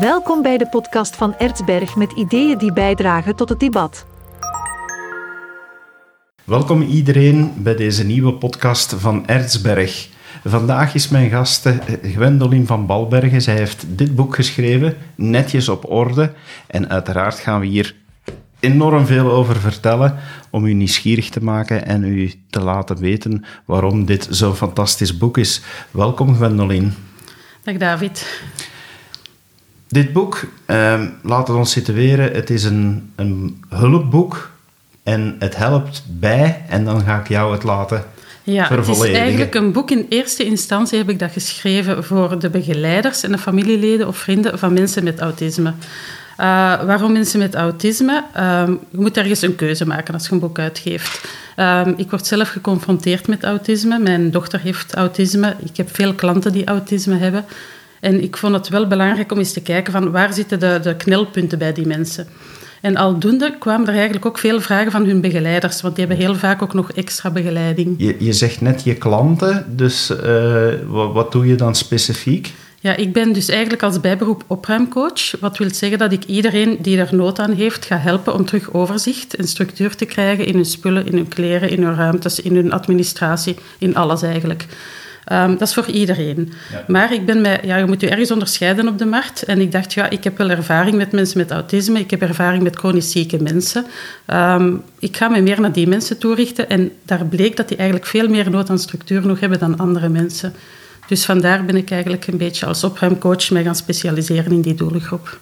Welkom bij de podcast van Ertsberg met ideeën die bijdragen tot het debat. Welkom iedereen bij deze nieuwe podcast van Ertsberg. Vandaag is mijn gast eh, Gwendolyn van Balbergen. Zij heeft dit boek geschreven, Netjes op orde. En uiteraard gaan we hier enorm veel over vertellen om u nieuwsgierig te maken en u te laten weten waarom dit zo'n fantastisch boek is. Welkom Gwendolyn. Dag David. Dit boek, eh, laat het ons situeren, het is een, een hulpboek en het helpt bij en dan ga ik jou het laten ja, het is eigenlijk een boek. In eerste instantie heb ik dat geschreven voor de begeleiders en de familieleden of vrienden van mensen met autisme. Uh, waarom mensen met autisme? Uh, je moet ergens een keuze maken als je een boek uitgeeft. Uh, ik word zelf geconfronteerd met autisme. Mijn dochter heeft autisme. Ik heb veel klanten die autisme hebben. En ik vond het wel belangrijk om eens te kijken van waar zitten de, de knelpunten bij die mensen. En aldoende kwamen er eigenlijk ook veel vragen van hun begeleiders, want die hebben heel vaak ook nog extra begeleiding. Je, je zegt net je klanten, dus uh, wat, wat doe je dan specifiek? Ja, ik ben dus eigenlijk als bijberoep opruimcoach. Wat wil zeggen dat ik iedereen die er nood aan heeft ga helpen om terug overzicht en structuur te krijgen in hun spullen, in hun kleren, in hun ruimtes, in hun administratie, in alles eigenlijk. Um, dat is voor iedereen. Maar ik ben mij, ja, je moet je ergens onderscheiden op de markt. En ik dacht, ja, ik heb wel ervaring met mensen met autisme. Ik heb ervaring met chronisch zieke mensen. Um, ik ga me meer naar die mensen toerichten. En daar bleek dat die eigenlijk veel meer nood aan structuur nog hebben dan andere mensen. Dus vandaar ben ik eigenlijk een beetje als opruimcoach mij gaan specialiseren in die doelgroep.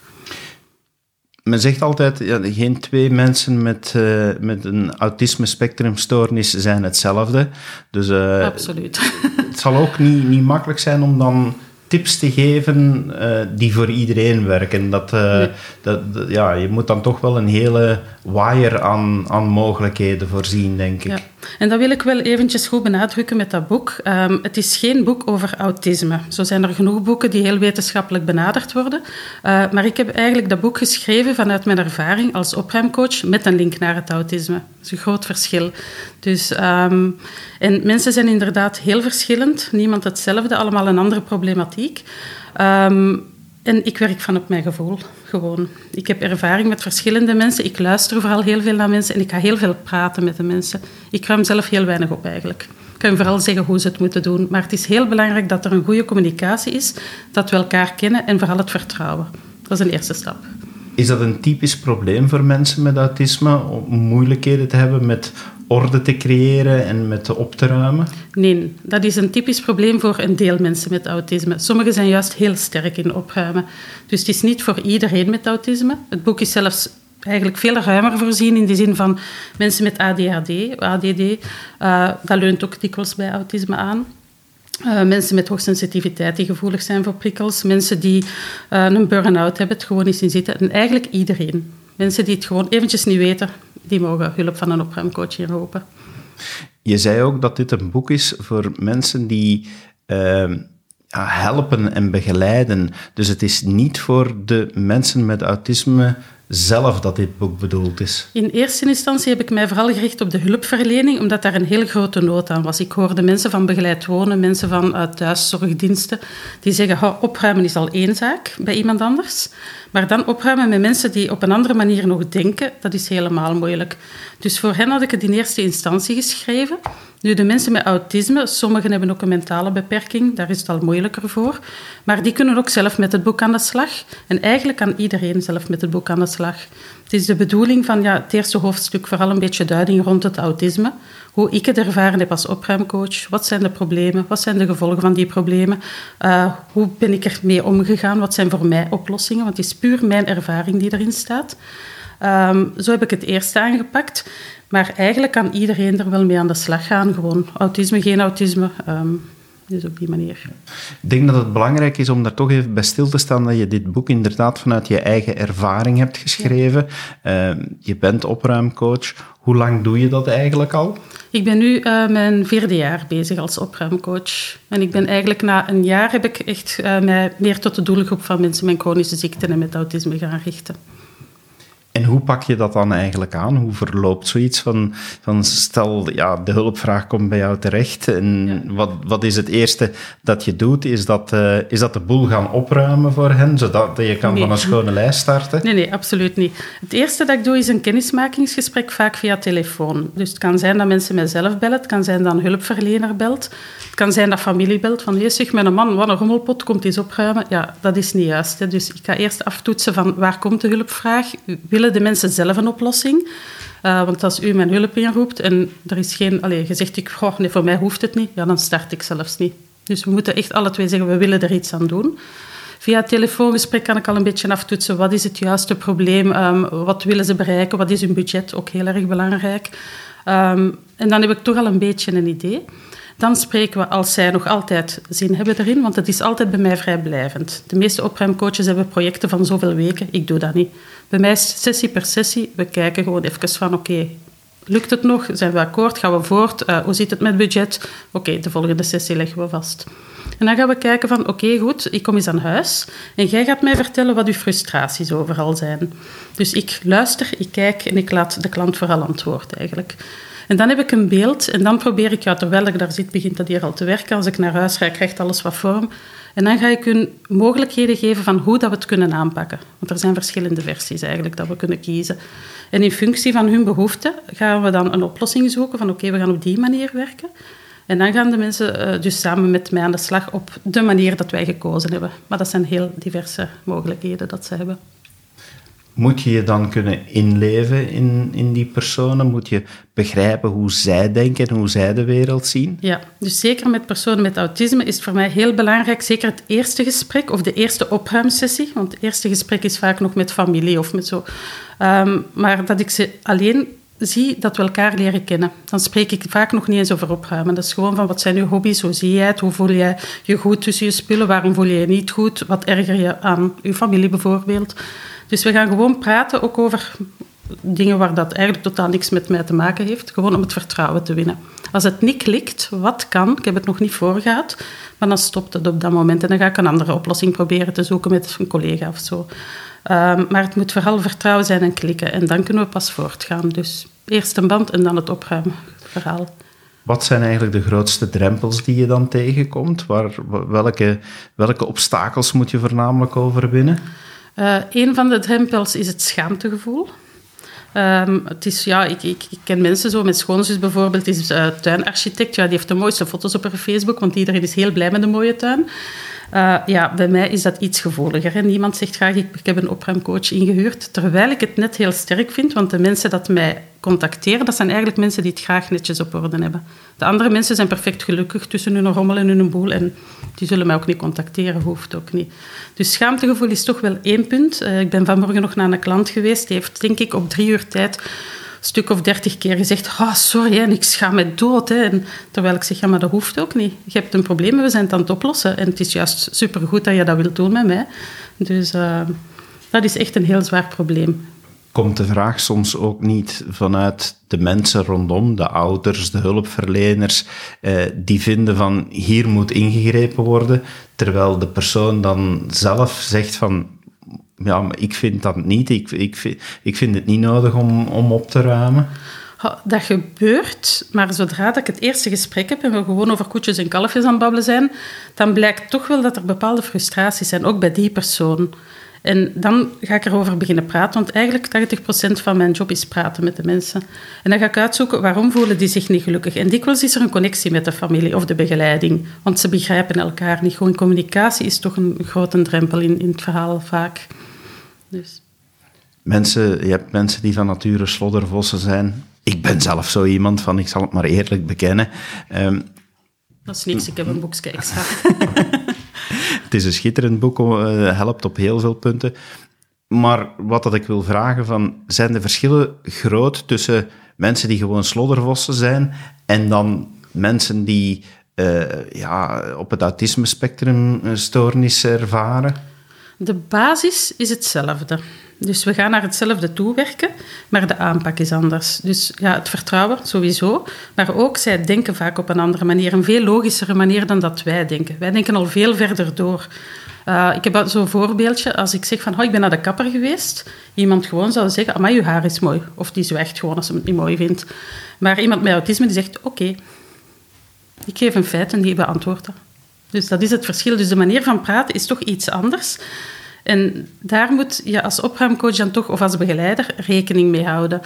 Men zegt altijd, ja, geen twee mensen met, uh, met een autisme-spectrumstoornis zijn hetzelfde. Dus, uh, Absoluut. het zal ook niet, niet makkelijk zijn om dan tips te geven uh, die voor iedereen werken. Dat, dat, ja, je moet dan toch wel een hele waaier aan, aan mogelijkheden voorzien, denk ik. Ja. En dat wil ik wel eventjes goed benadrukken met dat boek. Um, het is geen boek over autisme. Zo zijn er genoeg boeken die heel wetenschappelijk benaderd worden. Uh, maar ik heb eigenlijk dat boek geschreven vanuit mijn ervaring als opruimcoach met een link naar het autisme. Dat is een groot verschil. Dus, um, en mensen zijn inderdaad heel verschillend. Niemand hetzelfde, allemaal een andere problematiek. Um, en ik werk van op mijn gevoel, gewoon. Ik heb ervaring met verschillende mensen. Ik luister vooral heel veel naar mensen en ik ga heel veel praten met de mensen. Ik ruim zelf heel weinig op eigenlijk. Ik kan vooral zeggen hoe ze het moeten doen. Maar het is heel belangrijk dat er een goede communicatie is, dat we elkaar kennen en vooral het vertrouwen. Dat is een eerste stap. Is dat een typisch probleem voor mensen met autisme om moeilijkheden te hebben met orde te creëren en met op te ruimen? Nee, dat is een typisch probleem voor een deel mensen met autisme. Sommigen zijn juist heel sterk in opruimen. Dus het is niet voor iedereen met autisme. Het boek is zelfs eigenlijk veel ruimer voorzien in de zin van mensen met ADHD, ADD. Uh, dat leunt ook dikwijls bij autisme aan. Uh, mensen met hoogsensitiviteit die gevoelig zijn voor prikkels. Mensen die uh, een burn-out hebben, het gewoon niet zien zitten. En eigenlijk iedereen. Mensen die het gewoon eventjes niet weten, die mogen hulp van een opruimcoach inroepen. Je zei ook dat dit een boek is voor mensen die uh, helpen en begeleiden. Dus het is niet voor de mensen met autisme zelf dat dit boek bedoeld is? In eerste instantie heb ik mij vooral gericht op de hulpverlening, omdat daar een heel grote nood aan was. Ik hoorde mensen van begeleid wonen, mensen van uh, thuiszorgdiensten, die zeggen, opruimen is al één zaak bij iemand anders. Maar dan opruimen met mensen die op een andere manier nog denken, dat is helemaal moeilijk. Dus voor hen had ik het in eerste instantie geschreven. Nu, de mensen met autisme, sommigen hebben ook een mentale beperking, daar is het al moeilijker voor. Maar die kunnen ook zelf met het boek aan de slag. En eigenlijk kan iedereen zelf met het boek aan de slag. Het is de bedoeling van ja, het eerste hoofdstuk vooral een beetje duiding rond het autisme. Hoe ik het ervaren heb als opruimcoach. Wat zijn de problemen? Wat zijn de gevolgen van die problemen? Uh, hoe ben ik ermee omgegaan? Wat zijn voor mij oplossingen? Want het is puur mijn ervaring die erin staat. Um, zo heb ik het eerst aangepakt. Maar eigenlijk kan iedereen er wel mee aan de slag gaan. Gewoon autisme, geen autisme. Um, dus op die manier. Ik denk dat het belangrijk is om daar toch even bij stil te staan dat je dit boek inderdaad vanuit je eigen ervaring hebt geschreven. Ja. Uh, je bent opruimcoach. Hoe lang doe je dat eigenlijk al? Ik ben nu uh, mijn vierde jaar bezig als opruimcoach. En ik ben eigenlijk na een jaar heb ik echt uh, mij meer tot de doelgroep van mensen met chronische ziekten en met autisme gaan richten. En hoe pak je dat dan eigenlijk aan? Hoe verloopt zoiets van, van stel, ja, de hulpvraag komt bij jou terecht en wat, wat is het eerste dat je doet? Is dat, uh, is dat de boel gaan opruimen voor hen, zodat je kan van een schone lijst starten? Nee, nee, absoluut niet. Het eerste dat ik doe is een kennismakingsgesprek, vaak via telefoon. Dus het kan zijn dat mensen mijzelf bellen, het kan zijn dat een hulpverlener belt, het kan zijn dat familie belt, van je zeg, mijn man, wat een rommelpot, komt eens opruimen. Ja, dat is niet juist. Hè. Dus ik ga eerst aftoetsen van waar komt de hulpvraag? De mensen zelf een oplossing? Uh, want als u mijn hulp inroept en er is geen... Allez, je zegt, ik, voor mij hoeft het niet, ja, dan start ik zelfs niet. Dus we moeten echt alle twee zeggen, we willen er iets aan doen. Via telefoongesprek kan ik al een beetje aftoetsen. Wat is het juiste probleem? Um, wat willen ze bereiken? Wat is hun budget? Ook heel erg belangrijk. Um, en dan heb ik toch al een beetje een idee. Dan spreken we als zij nog altijd zin hebben erin, want het is altijd bij mij vrijblijvend. De meeste opruimcoaches hebben projecten van zoveel weken. Ik doe dat niet. Bij mij is sessie per sessie. We kijken gewoon even van, oké, lukt het nog? Zijn we akkoord? Gaan we voort? Uh, hoe zit het met budget? Oké, de volgende sessie leggen we vast. En dan gaan we kijken van, oké, goed, ik kom eens aan huis en jij gaat mij vertellen wat uw frustraties overal zijn. Dus ik luister, ik kijk en ik laat de klant vooral antwoord eigenlijk. En dan heb ik een beeld en dan probeer ik, ja, terwijl ik daar zit, begint dat hier al te werken. Als ik naar huis ga, krijgt alles wat vorm. En dan ga ik hun mogelijkheden geven van hoe dat we het kunnen aanpakken. Want er zijn verschillende versies eigenlijk dat we kunnen kiezen. En in functie van hun behoeften gaan we dan een oplossing zoeken van oké, we gaan op die manier werken. En dan gaan de mensen uh, dus samen met mij aan de slag op de manier dat wij gekozen hebben. Maar dat zijn heel diverse mogelijkheden dat ze hebben. Moet je je dan kunnen inleven in, in die personen? Moet je begrijpen hoe zij denken en hoe zij de wereld zien? Ja, dus zeker met personen met autisme is het voor mij heel belangrijk, zeker het eerste gesprek of de eerste opruimsessie, want het eerste gesprek is vaak nog met familie of met zo. Um, maar dat ik ze alleen zie dat we elkaar leren kennen. Dan spreek ik vaak nog niet eens over opruimen. Dat is gewoon van wat zijn je hobby's, hoe zie jij het, hoe voel jij je goed tussen je spullen, waarom voel je je niet goed, wat erger je aan je familie bijvoorbeeld. Dus we gaan gewoon praten ook over dingen waar dat eigenlijk totaal niks met mij te maken heeft. Gewoon om het vertrouwen te winnen. Als het niet klikt, wat kan? Ik heb het nog niet voorgehad, maar dan stopt het op dat moment. En dan ga ik een andere oplossing proberen te zoeken met een collega of zo. Um, maar het moet vooral vertrouwen zijn en klikken. En dan kunnen we pas voortgaan. Dus eerst een band en dan het opruimverhaal. Wat zijn eigenlijk de grootste drempels die je dan tegenkomt? Waar, welke, welke obstakels moet je voornamelijk overwinnen? Uh, een van de drempels is het schaamtegevoel. Um, het is, ja, ik, ken mensen zo, mijn schoonzus bijvoorbeeld is uh, tuinarchitect. Ja, die heeft de mooiste foto's op haar Facebook, want iedereen is heel blij met een mooie tuin. Uh, ja, bij mij is dat iets gevoeliger. En niemand zegt graag, ik, ik heb een opruimcoach ingehuurd. Terwijl ik het net heel sterk vind, want de mensen dat mij contacteren, dat zijn eigenlijk mensen die het graag netjes op orde hebben. De andere mensen zijn perfect gelukkig tussen hun rommel en hun boel en die zullen mij ook niet contacteren, hoeft ook niet. Dus schaamtegevoel is toch wel één punt. Uh, ik ben vanmorgen nog naar een klant geweest, die heeft denk ik op drie uur tijd stuk of dertig keer gezegd: oh, sorry, en ik schaam me dood. Hè. Terwijl ik zeg: ja, maar dat hoeft ook niet. Je hebt een probleem en we zijn het aan het oplossen. En het is juist supergoed dat je dat wilt doen met mij. Dus uh, dat is echt een heel zwaar probleem. Komt de vraag soms ook niet vanuit de mensen rondom, de ouders, de hulpverleners, eh, die vinden van hier moet ingegrepen worden, terwijl de persoon dan zelf zegt van ja, maar ik vind dat niet. Ik, ik, vind, het niet nodig om, om op te ruimen. Dat gebeurt, maar zodra ik het eerste gesprek heb en we gewoon over koetjes en kalfjes aan het babbelen zijn, dan blijkt toch wel dat er bepaalde frustraties zijn, ook bij die persoon. En dan ga ik erover beginnen praten, want eigenlijk 80% van mijn job is praten met de mensen. En dan ga ik uitzoeken waarom voelen die zich niet gelukkig. En dikwijls is er een connectie met de familie of de begeleiding, want ze begrijpen elkaar niet. Gewoon communicatie is toch een grote drempel in, in het verhaal vaak. Dus. Mensen, je hebt mensen die van nature sloddervossen zijn. Ik ben zelf zo iemand van, ik zal het maar eerlijk bekennen. Um, dat is niks, ik heb een boekje extra. het is een schitterend boek, uh, helpt op heel veel punten. Maar wat dat ik wil vragen, van, zijn de verschillen groot tussen mensen die gewoon sloddervossen zijn en dan mensen die uh, ja, op het autisme-spectrum stoornis ervaren? De basis is hetzelfde. Dus we gaan naar hetzelfde toewerken, maar de aanpak is anders. Dus ja, het vertrouwen sowieso, maar ook zij denken vaak op een andere manier, een veel logischere manier dan dat wij denken. Wij denken al veel verder door. Uh, ik heb zo'n voorbeeldje, als ik zeg van, oh, ik ben naar de kapper geweest, iemand gewoon zou zeggen, maar je haar is mooi. Of die zwijgt gewoon als ze het niet mooi vindt. Maar iemand met autisme die zegt, oké, ik geef een feit en die beantwoordt dat. Dus dat is het verschil. Dus de manier van praten is toch iets anders. En daar moet je als opruimcoach dan toch, of als begeleider, rekening mee houden.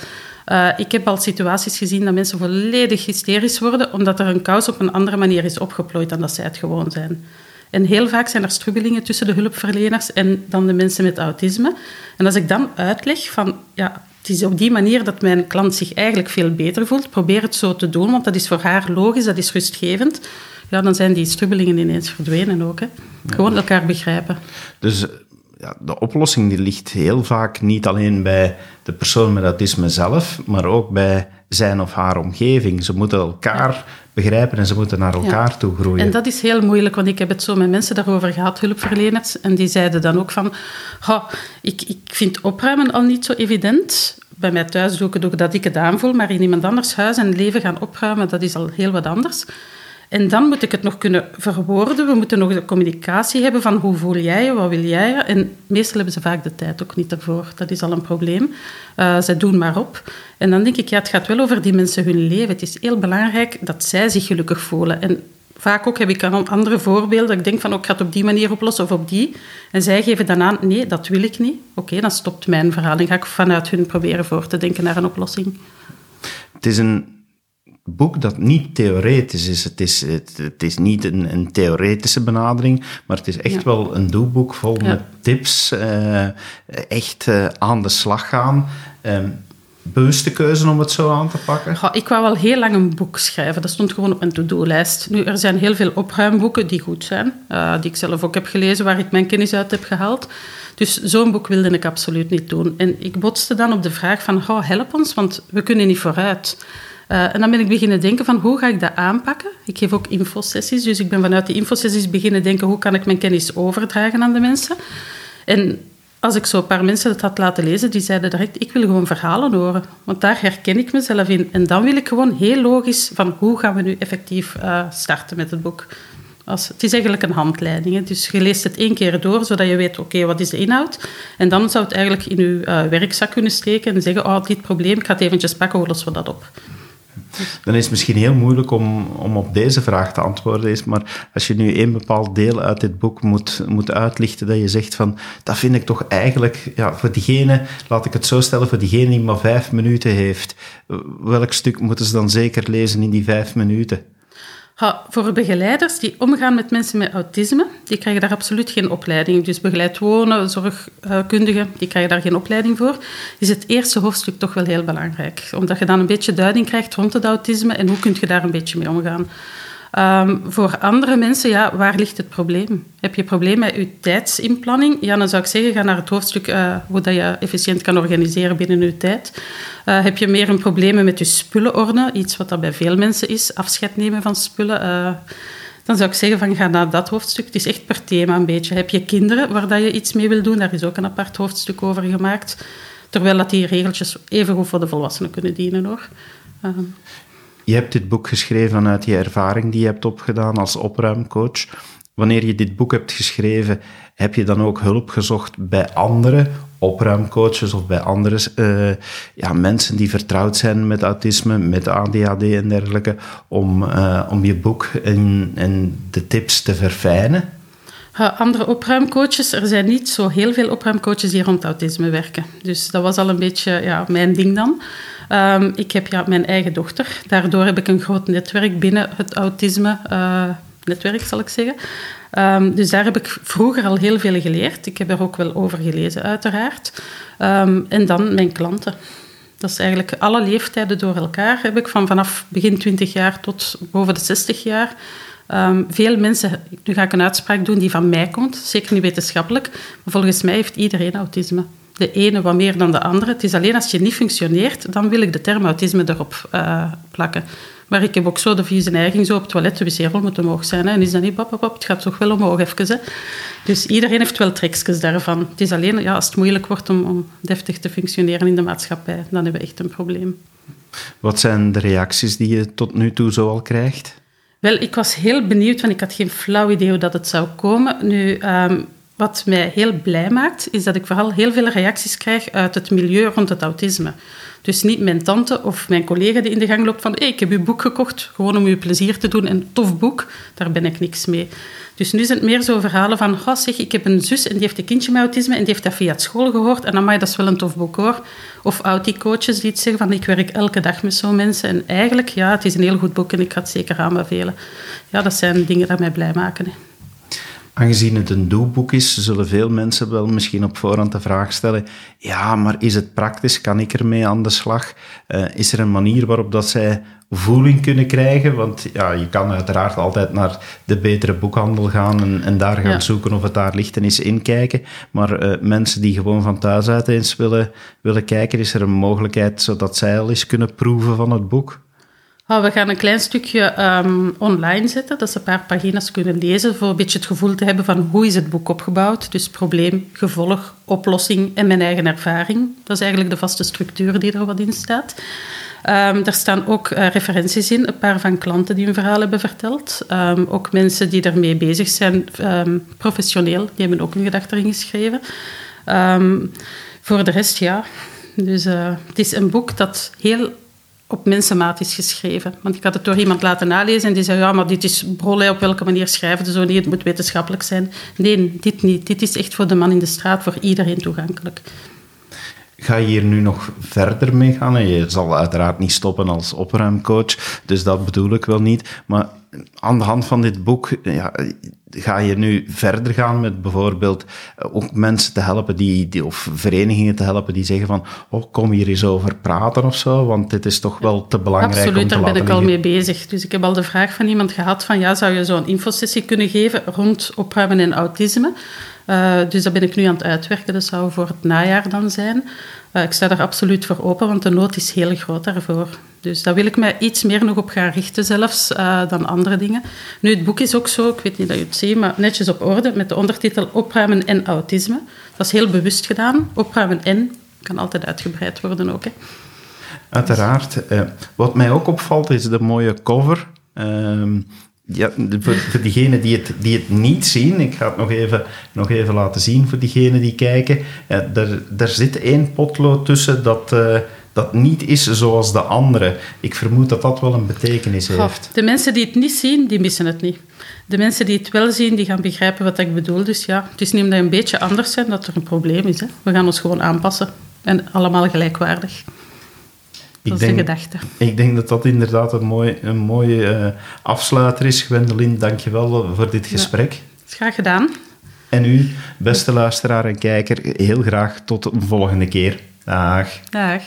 Uh, ik heb al situaties gezien dat mensen volledig hysterisch worden omdat er een kous op een andere manier is opgeplooid dan dat zij het gewoon zijn. En heel vaak zijn er strubbelingen tussen de hulpverleners en dan de mensen met autisme. En als ik dan uitleg van, ja, het is op die manier dat mijn klant zich eigenlijk veel beter voelt, probeer het zo te doen, want dat is voor haar logisch, dat is rustgevend. Ja, dan zijn die strubbelingen ineens verdwenen ook. Hè. Gewoon elkaar begrijpen. Dus ja, de oplossing die ligt heel vaak niet alleen bij de persoon met autisme zelf, maar ook bij zijn of haar omgeving. Ze moeten elkaar begrijpen en ze moeten naar elkaar toe groeien. En dat is heel moeilijk, want ik heb het zo met mensen daarover gehad, hulpverleners, en die zeiden dan ook van, ik, ik vind opruimen al niet zo evident. Bij mij thuis doe ik het ook dat ik het aanvoel, maar in iemand anders huis en leven gaan opruimen, dat is al heel wat anders. En dan moet ik het nog kunnen verwoorden. We moeten nog de communicatie hebben van hoe voel jij je, wat wil jij. En meestal hebben ze vaak de tijd ook niet ervoor. Dat is al een probleem. Uh, zij doen maar op. En dan denk ik, ja, het gaat wel over die mensen hun leven. Het is heel belangrijk dat zij zich gelukkig voelen. En vaak ook heb ik een andere voorbeelden. Ik denk van, ook oh, ik ga het op die manier oplossen of op die. En zij geven dan aan, nee, dat wil ik niet. Oké, dan stopt mijn verhaal. Dan ga ik vanuit hun proberen voor te denken naar een oplossing. Het is een boek dat niet theoretisch is. Het is, het, is niet een, een, theoretische benadering, maar het is echt wel een doelboek vol met tips. Uh, echt uh, aan de slag gaan. Um, bewuste keuze om het zo aan te pakken? Ik wou wel heel lang een boek schrijven. Dat stond gewoon op mijn to-do-lijst. Nu, er zijn heel veel opruimboeken die goed zijn, uh, die ik zelf ook heb gelezen, waar ik mijn kennis uit heb gehaald. Dus zo'n boek wilde ik absoluut niet doen. En ik botste dan op de vraag van, oh, help ons, want we kunnen niet vooruit. Uh, en dan ben ik beginnen denken van hoe ga ik dat aanpakken. Ik geef ook infosessies, dus ik ben vanuit die infosessies beginnen denken hoe kan ik mijn kennis overdragen aan de mensen. En als ik zo een paar mensen het had laten lezen, die zeiden direct, ik wil gewoon verhalen horen. Want daar herken ik mezelf in. En dan wil ik gewoon heel logisch van hoe gaan we nu effectief uh, starten met het boek. Als, het is eigenlijk een handleiding. Dus je leest het één keer door, zodat je weet, oké, wat is de inhoud? En dan zou het eigenlijk in je uh, werkzak kunnen steken en zeggen, oh, dit probleem, ik ga het eventjes pakken, hoe lossen we dat op? Dan is het misschien heel moeilijk om, om op deze vraag te antwoorden. Is, maar als je nu één bepaald deel uit dit boek moet, moet uitlichten, dat je zegt van, dat vind ik toch eigenlijk, ja, voor diegene, laat ik het zo stellen, voor diegene die maar vijf minuten heeft, welk stuk moeten ze dan zeker lezen in die vijf minuten? Voor begeleiders die omgaan met mensen met autisme, die krijgen daar absoluut geen opleiding. Dus begeleid wonen, zorgkundigen, die krijgen daar geen opleiding voor. Is het eerste hoofdstuk toch wel heel belangrijk. Omdat je dan een beetje duiding krijgt rond het autisme en hoe kun je daar een beetje mee omgaan. Um, voor andere mensen, ja, waar ligt het probleem? Heb je probleem met je tijdsinplanning? Ja, dan zou ik zeggen, ga naar het hoofdstuk uh, hoe dat je efficiënt kan organiseren binnen je tijd. Uh, heb je meer een probleem met je spullenorde? Iets wat dat bij veel mensen is, afscheid nemen van spullen. Uh, dan zou ik zeggen, van, ga naar dat hoofdstuk. Het is echt per thema een beetje. Heb je kinderen waar dat je iets mee wil doen? Daar is ook een apart hoofdstuk over gemaakt. Terwijl dat die regeltjes even goed voor de volwassenen kunnen dienen, hoor. Je hebt dit boek geschreven vanuit die ervaring die je hebt opgedaan als opruimcoach. Wanneer je dit boek hebt geschreven, heb je dan ook hulp gezocht bij andere opruimcoaches of bij andere uh, ja, mensen die vertrouwd zijn met autisme, met ADHD en dergelijke, om, uh, om je boek en, en de tips te verfijnen? Andere opruimcoaches. Er zijn niet zo heel veel opruimcoaches die rond autisme werken. Dus dat was al een beetje ja, mijn ding dan. Um, ik heb ja, mijn eigen dochter. Daardoor heb ik een groot netwerk binnen het autisme-netwerk, uh, zal ik zeggen. Um, dus daar heb ik vroeger al heel veel geleerd. Ik heb er ook wel over gelezen, uiteraard. Um, en dan mijn klanten. Dat is eigenlijk alle leeftijden door elkaar. Heb ik van vanaf begin 20 jaar tot boven de 60 jaar. Um, veel mensen, nu ga ik een uitspraak doen die van mij komt, zeker niet wetenschappelijk, maar volgens mij heeft iedereen autisme de ene wat meer dan de andere. Het is alleen als je niet functioneert, dan wil ik de term autisme erop uh, plakken. Maar ik heb ook zo de vieze neiging, zo op het toilet, de wc-rol moet omhoog zijn. En is dat niet, pap, pap, het gaat toch wel omhoog even. Hè. Dus iedereen heeft wel trekjes daarvan. Het is alleen ja, als het moeilijk wordt om, om deftig te functioneren in de maatschappij, dan hebben we echt een probleem. Wat zijn de reacties die je tot nu toe zo al krijgt? Wel, ik was heel benieuwd, want ik had geen flauw idee hoe dat het zou komen. Nu, um, wat mij heel blij maakt, is dat ik vooral heel veel reacties krijg uit het milieu rond het autisme. Dus niet mijn tante of mijn collega die in de gang loopt van ik heb uw boek gekocht, gewoon om u plezier te doen, een tof boek, daar ben ik niks mee. Dus nu zijn het meer zo verhalen van, oh zeg, ik heb een zus en die heeft een kindje met autisme en die heeft dat via school gehoord en dan mag dat is wel een tof boek hoor. Of autie-coaches die het zeggen van, ik werk elke dag met zo'n mensen en eigenlijk, ja, het is een heel goed boek en ik ga het zeker aanbevelen. Ja, dat zijn dingen die mij blij maken. Aangezien het een doelboek is, zullen veel mensen wel misschien op voorhand de vraag stellen: ja, maar is het praktisch? Kan ik ermee aan de slag? Uh, is er een manier waarop dat zij voeling kunnen krijgen? Want ja, je kan uiteraard altijd naar de betere boekhandel gaan en, en daar gaan zoeken of het daar ligt en eens inkijken. Maar uh, mensen die gewoon van thuis uit eens willen, willen kijken, is er een mogelijkheid zodat zij al eens kunnen proeven van het boek? We gaan een klein stukje um, online zetten, dat ze een paar pagina's kunnen lezen, voor een beetje het gevoel te hebben van hoe is het boek opgebouwd. Dus probleem, gevolg, oplossing en mijn eigen ervaring. Dat is eigenlijk de vaste structuur die er wat in staat. Er staan ook uh, referenties in, een paar van klanten die hun verhaal hebben verteld. Um, ook mensen die ermee bezig zijn, professioneel, die hebben ook een gedachte erin geschreven. voor de rest, ja. Dus uh, het is een boek dat heel op mensenmaat is geschreven. Want ik had het door iemand laten nalezen en die zei, ja, maar dit is brolle, op welke manier schrijven ze zo niet, het moet wetenschappelijk zijn. Nee, dit niet. Dit is echt voor de man in de straat, voor iedereen toegankelijk. Ga je hier nu nog verder mee gaan? je zal uiteraard niet stoppen als opruimcoach, dus dat bedoel ik wel niet. Maar aan de hand van dit boek ja, ga je nu verder gaan met bijvoorbeeld eh, ook mensen te helpen die, die, of verenigingen te helpen die zeggen van oh, kom hier eens over praten of zo, want dit is toch wel te belangrijk Absoluut, om te daar ben ik al mee bezig. Dus ik heb al de vraag van iemand gehad van ja, zou je zo'n infosessie kunnen geven rond opruimen en autisme? Uh, dus dat ben ik nu aan het uitwerken. Dat zou voor het najaar dan zijn. Uh, ik sta daar absoluut voor open, want de nood is heel groot daarvoor. Dus daar wil ik mij iets meer nog op gaan richten zelfs uh, dan andere dingen. Nu, het boek is ook zo, ik weet niet dat je het ziet, maar netjes op orde met de ondertitel Opruimen en autisme. Dat is heel bewust gedaan. Opruimen en kan altijd uitgebreid worden ook. Hè. Uiteraard. wat mij ook opvalt is de mooie cover. Ehm, ja, voor, voor diegenen die het, die het niet zien, ik ga het nog even, nog even laten zien voor diegenen die kijken. Ja, er, er zit één potlood tussen dat, uh, dat niet is zoals de andere. Ik vermoed dat dat wel een betekenis heeft. de mensen die het niet zien, die missen het niet. De mensen die het wel zien, die gaan begrijpen wat ik bedoel. Dus ja, het is niet omdat een beetje anders zijn dat er een probleem is. Hè. We gaan ons gewoon aanpassen. En allemaal gelijkwaardig ik denk, Ik denk dat dat inderdaad een, mooi, een mooie uh, afsluiter is. Gwendoline, dank je wel voor dit gesprek. Ja, graag gedaan. En u, beste luisteraar en kijker, heel graag tot een volgende keer. Dag. Dag.